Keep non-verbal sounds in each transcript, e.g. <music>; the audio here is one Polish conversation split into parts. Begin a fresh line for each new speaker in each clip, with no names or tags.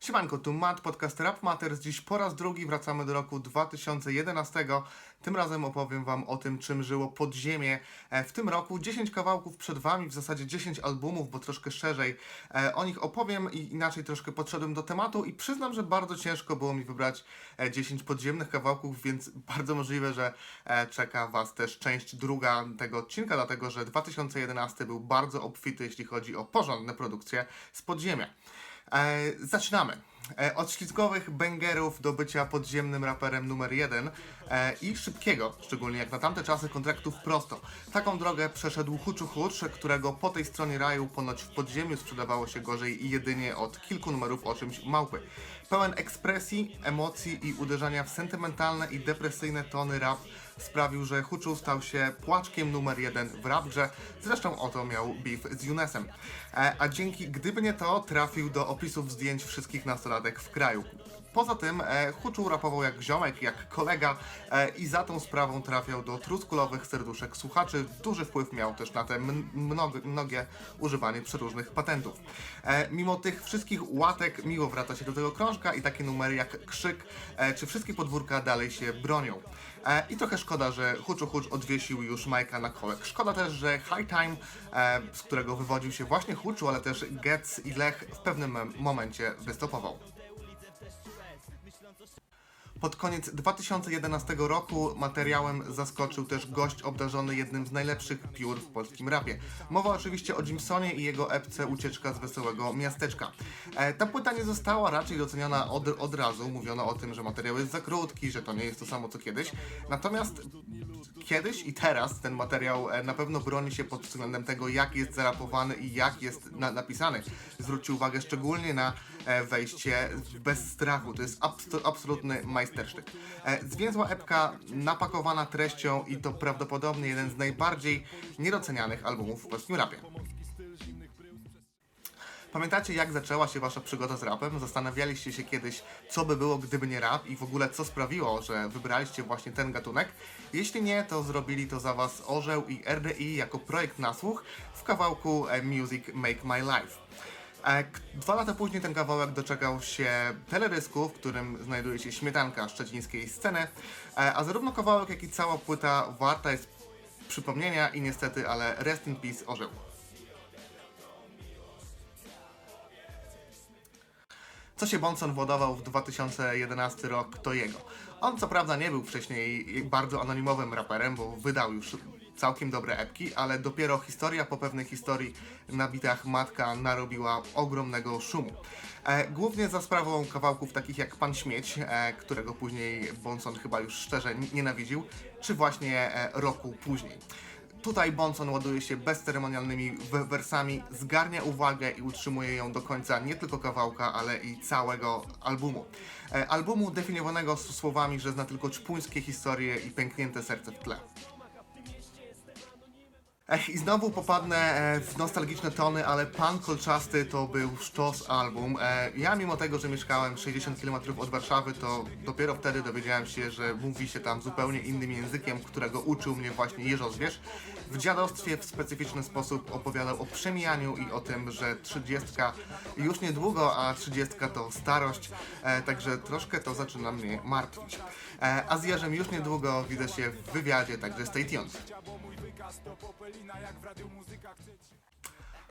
Siemanko, tu Matt, podcast Rap Matters. Dziś po raz drugi wracamy do roku 2011. Tym razem opowiem Wam o tym, czym żyło podziemie. E, W tym roku 10 kawałków przed Wami, w zasadzie 10 albumów, bo troszkę szerzej e, o nich opowiem i inaczej troszkę podszedłem do tematu i przyznam, że bardzo ciężko było mi wybrać e, 10 podziemnych kawałków, więc <laughs> bardzo możliwe, że e, czeka Was też część druga tego odcinka, dlatego że 2011 był bardzo obfity, jeśli chodzi o porządne produkcje z podziemia. E, zaczynamy. E, od ślizgowych bangerów do bycia podziemnym raperem numer jeden e, i szybkiego, szczególnie jak na tamte czasy, kontraktów prosto. Taką drogę przeszedł Huczu Hucz, którego po tej stronie raju ponoć w podziemiu sprzedawało się gorzej i jedynie od kilku numerów o czymś małpy. Pełen ekspresji, emocji i uderzania w sentymentalne i depresyjne tony rap sprawił, że Huczu stał się płaczkiem numer jeden w rap grze. Zresztą o to miał beef z Younesem. E, a dzięki Gdyby nie to trafił do opisów zdjęć wszystkich nastolatek w kraju. Poza tym e, Huczu rapował jak ziomek, jak kolega e, i za tą sprawą trafiał do truskulowych serduszek słuchaczy. Duży wpływ miał też na te mnogie, używanie przeróżnych patentów. E, mimo tych wszystkich łatek miło wraca się do tego krążka i takie numery jak Krzyk e, czy Wszystkie podwórka dalej się bronią. E, I trochę szkoda, że Huczu Hucz odwiesił już Majka na kołek. Szkoda też, że High Time, e, z którego wywodził się właśnie Huczu, ale też Getz i Lech w pewnym momencie wystopował. Pod koniec 2011 roku materiałem zaskoczył też gość obdarzony jednym z najlepszych piór w polskim rapie. Mowa oczywiście o Jimsonie i jego epce Ucieczka z Wesołego Miasteczka. E, ta płyta nie została raczej doceniona od, od razu. Mówiono o tym, że materiał jest za krótki, że to nie jest to samo co kiedyś. Natomiast kiedyś i teraz ten materiał e, na pewno broni się pod względem tego, jak jest zarapowany i jak jest na, napisany. Zwróćcie uwagę szczególnie na wejście bez strachu. To jest abs- absolutny majstersztyk. E, Zwięzła epka napakowana treścią i to prawdopodobnie jeden z najbardziej niedocenianych albumów w polskim rapie. Pamiętacie, jak zaczęła się wasza przygoda z rapem? Zastanawialiście się kiedyś, co by było, gdyby nie rap i w ogóle co sprawiło, że wybraliście właśnie ten gatunek? Jeśli nie, to zrobili to za was Orzeł i RDI jako projekt na słuch w kawałku e, Music Make My Life. Dwa lata później ten kawałek doczekał się teledysku, w którym znajduje się śmietanka szczecińskiej sceny, e, a zarówno kawałek, jak i cała płyta warta jest przypomnienia i niestety, ale rest in peace Orzeł. Co się Bonson władował w 2011 rok, to jego. On co prawda nie był wcześniej bardzo anonimowym raperem, bo wydał już całkiem dobre epki, ale dopiero historia po pewnej historii na bitach Matka narobiła ogromnego szumu. E, głównie za sprawą kawałków takich jak Pan Śmieć, e, którego później Bonson chyba już szczerze nienawidził, czy właśnie e, roku później. Tutaj Bonson ładuje się bezceremonialnymi we- wersami, zgarnia uwagę i utrzymuje ją do końca nie tylko kawałka, ale i całego albumu. Albumu definiowanego słowami, że zna tylko czpuńskie historie i pęknięte serce w tle. Ech, I znowu popadnę e, w nostalgiczne tony, ale Pan Kolczasty to był sztos album. E, ja mimo tego, że mieszkałem 60 km od Warszawy, to dopiero wtedy dowiedziałem się, że mówi się tam zupełnie innym językiem, którego uczył mnie właśnie Jeżozwierz. W dziadostwie w specyficzny sposób opowiadał o przemijaniu i o tym, że 30 już niedługo, a 30 to starość, e, także troszkę to zaczyna mnie martwić. A z Jerzem już niedługo widzę się w wywiadzie, także stay tuned.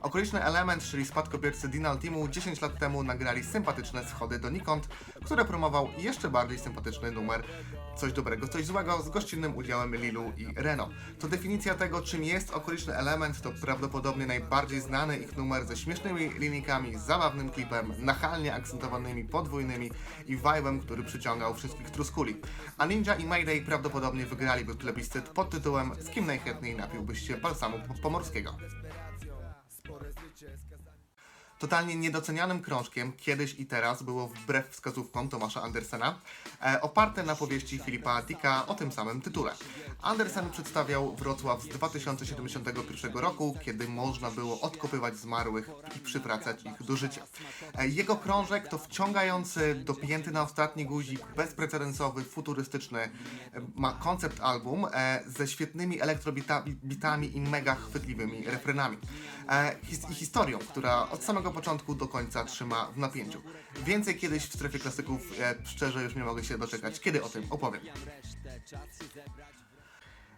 Okoliczny element, czyli spadkobiercy Dinal Teamu 10 lat temu nagrali sympatyczne schody donikąd, które promował jeszcze bardziej sympatyczny numer Coś dobrego, coś złego z gościnnym udziałem Lilu i Reno. To definicja tego, czym jest okoliczny element, to prawdopodobnie najbardziej znany ich numer ze śmiesznymi linijkami, zabawnym klipem, nachalnie akcentowanymi podwójnymi i vibe'em, który przyciągał wszystkich truskuli. A Ninja i Mayday prawdopodobnie wygraliby plebiscyt pod tytułem Z kim najchętniej napiłbyś się balsamu pomorskiego. Totalnie niedocenianym krążkiem, kiedyś i teraz, było wbrew wskazówkom Tomasza Andersena, e, oparte na powieści Filipa Dicka o tym samym tytule. Andersen przedstawiał Wrocław z 2071 roku, kiedy można było odkopywać zmarłych i przywracać ich do życia. E, Jego krążek to wciągający, dopięty na ostatni guzik, bezprecedensowy, futurystyczny, e, ma koncept album e, ze świetnymi elektrobitami i mega chwytliwymi refrenami. E, his, I historią, która od samego początku do końca trzyma w napięciu. Więcej kiedyś w strefie klasyków, e, szczerze już nie mogę się doczekać, kiedy o tym opowiem.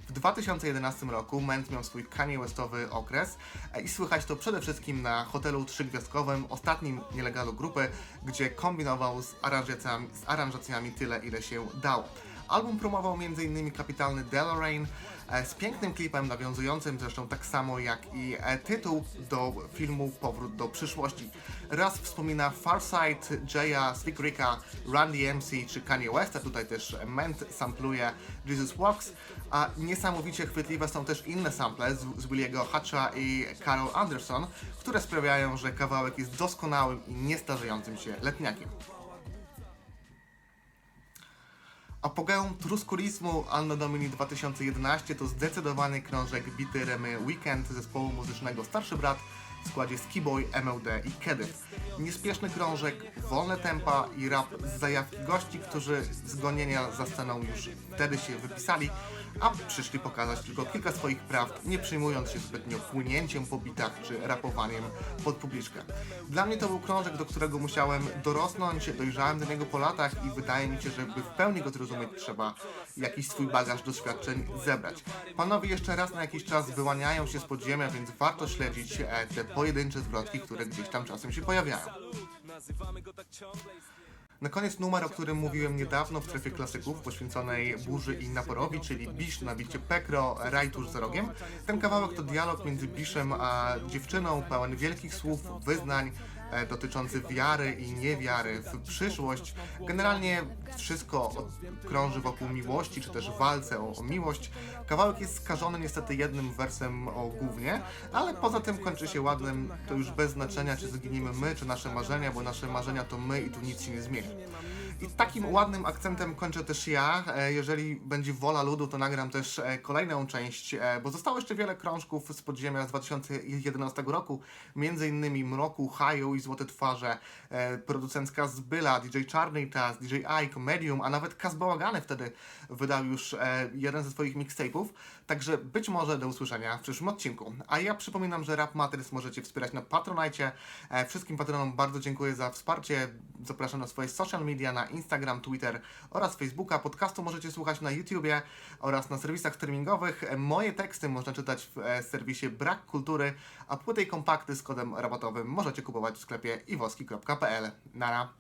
W 2011 roku Ment miał swój Kanye Westowy okres e, i słychać to przede wszystkim na hotelu trzygwiazdkowym, ostatnim nielegalu grupy, gdzie kombinował z aranżacjami, z aranżacjami tyle, ile się dało. Album promował m.in. kapitalny Deloraine z pięknym klipem nawiązującym zresztą tak samo jak i e, tytuł do filmu Powrót do przyszłości. Raz wspomina Farsight, Jaya, Slick Ricka, Randy MC czy Kanye Westa, tutaj też Ment sampluje Jesus Walks, a niesamowicie chwytliwe są też inne sample z, z Williego Hatcha i Carol Anderson, które sprawiają, że kawałek jest doskonałym i niestarzejącym się letniakiem. Apogeum truskulizmu Anno Domini 2011 to zdecydowany krążek bity Remy Weekend zespołu muzycznego Starszy Brat w składzie Skiboy, MLD i Kedyw. Niespieszny krążek, wolne tempa i rap z zajawki gości, którzy z gonienia za sceną już wtedy się wypisali, a przyszli pokazać tylko kilka swoich prawd, nie przejmując się zbytnio płynięciem po bitach czy rapowaniem pod publiczkę. Dla mnie to był krążek, do którego musiałem dorosnąć, dojrzałem do niego po latach i wydaje mi się, że by w pełni go zrozumieć trzeba jakiś swój bagaż doświadczeń zebrać. Panowie jeszcze raz na jakiś czas wyłaniają się z podziemia, więc warto śledzić e, te pojedyncze zwrotki, które gdzieś tam czasem się pojawiają. Na koniec numer, o którym mówiłem niedawno w strefie klasyków, poświęconej burzy i naporowi, czyli Bisz na bicie Pekro, Raj tuż za rogiem. Ten kawałek to dialog między Biszem a dziewczyną, pełen wielkich słów, wyznań, dotyczący wiary i niewiary w przyszłość. Generalnie wszystko krąży wokół miłości, czy też walce o, o miłość. Kawałek jest skażony niestety jednym wersem o głównie, ale poza tym kończy się ładnym, to już bez znaczenia, czy zginimy my, czy nasze marzenia, bo nasze marzenia to my i tu nic się nie zmieni. I takim ładnym akcentem kończę też ja. E, Jeżeli będzie wola ludu, to nagram też e, kolejną część, e, bo zostało jeszcze wiele krążków z podziemia z 2011 roku, między innymi Mroku, Haju i Złote Twarze, producencka Zbyla, DJ Czarny i Taz, DJ Ike, Medium, a nawet Kaz Bałagany wtedy wydał już jeden ze swoich mixtape'ów, także być może do usłyszenia w przyszłym odcinku. A ja przypominam, że Rap Matters możecie wspierać na Patronite. Wszystkim patronom bardzo dziękuję za wsparcie. Zapraszam na swoje social media, na Instagram, Twitter oraz Facebooka. Podcastu możecie słuchać na YouTubie oraz na serwisach streamingowych. Moje teksty można czytać w e, serwisie Brak Kultury, a płyty i kompakty z kodem rabatowym możecie kupować w sklepie iwoski.pl. Nara!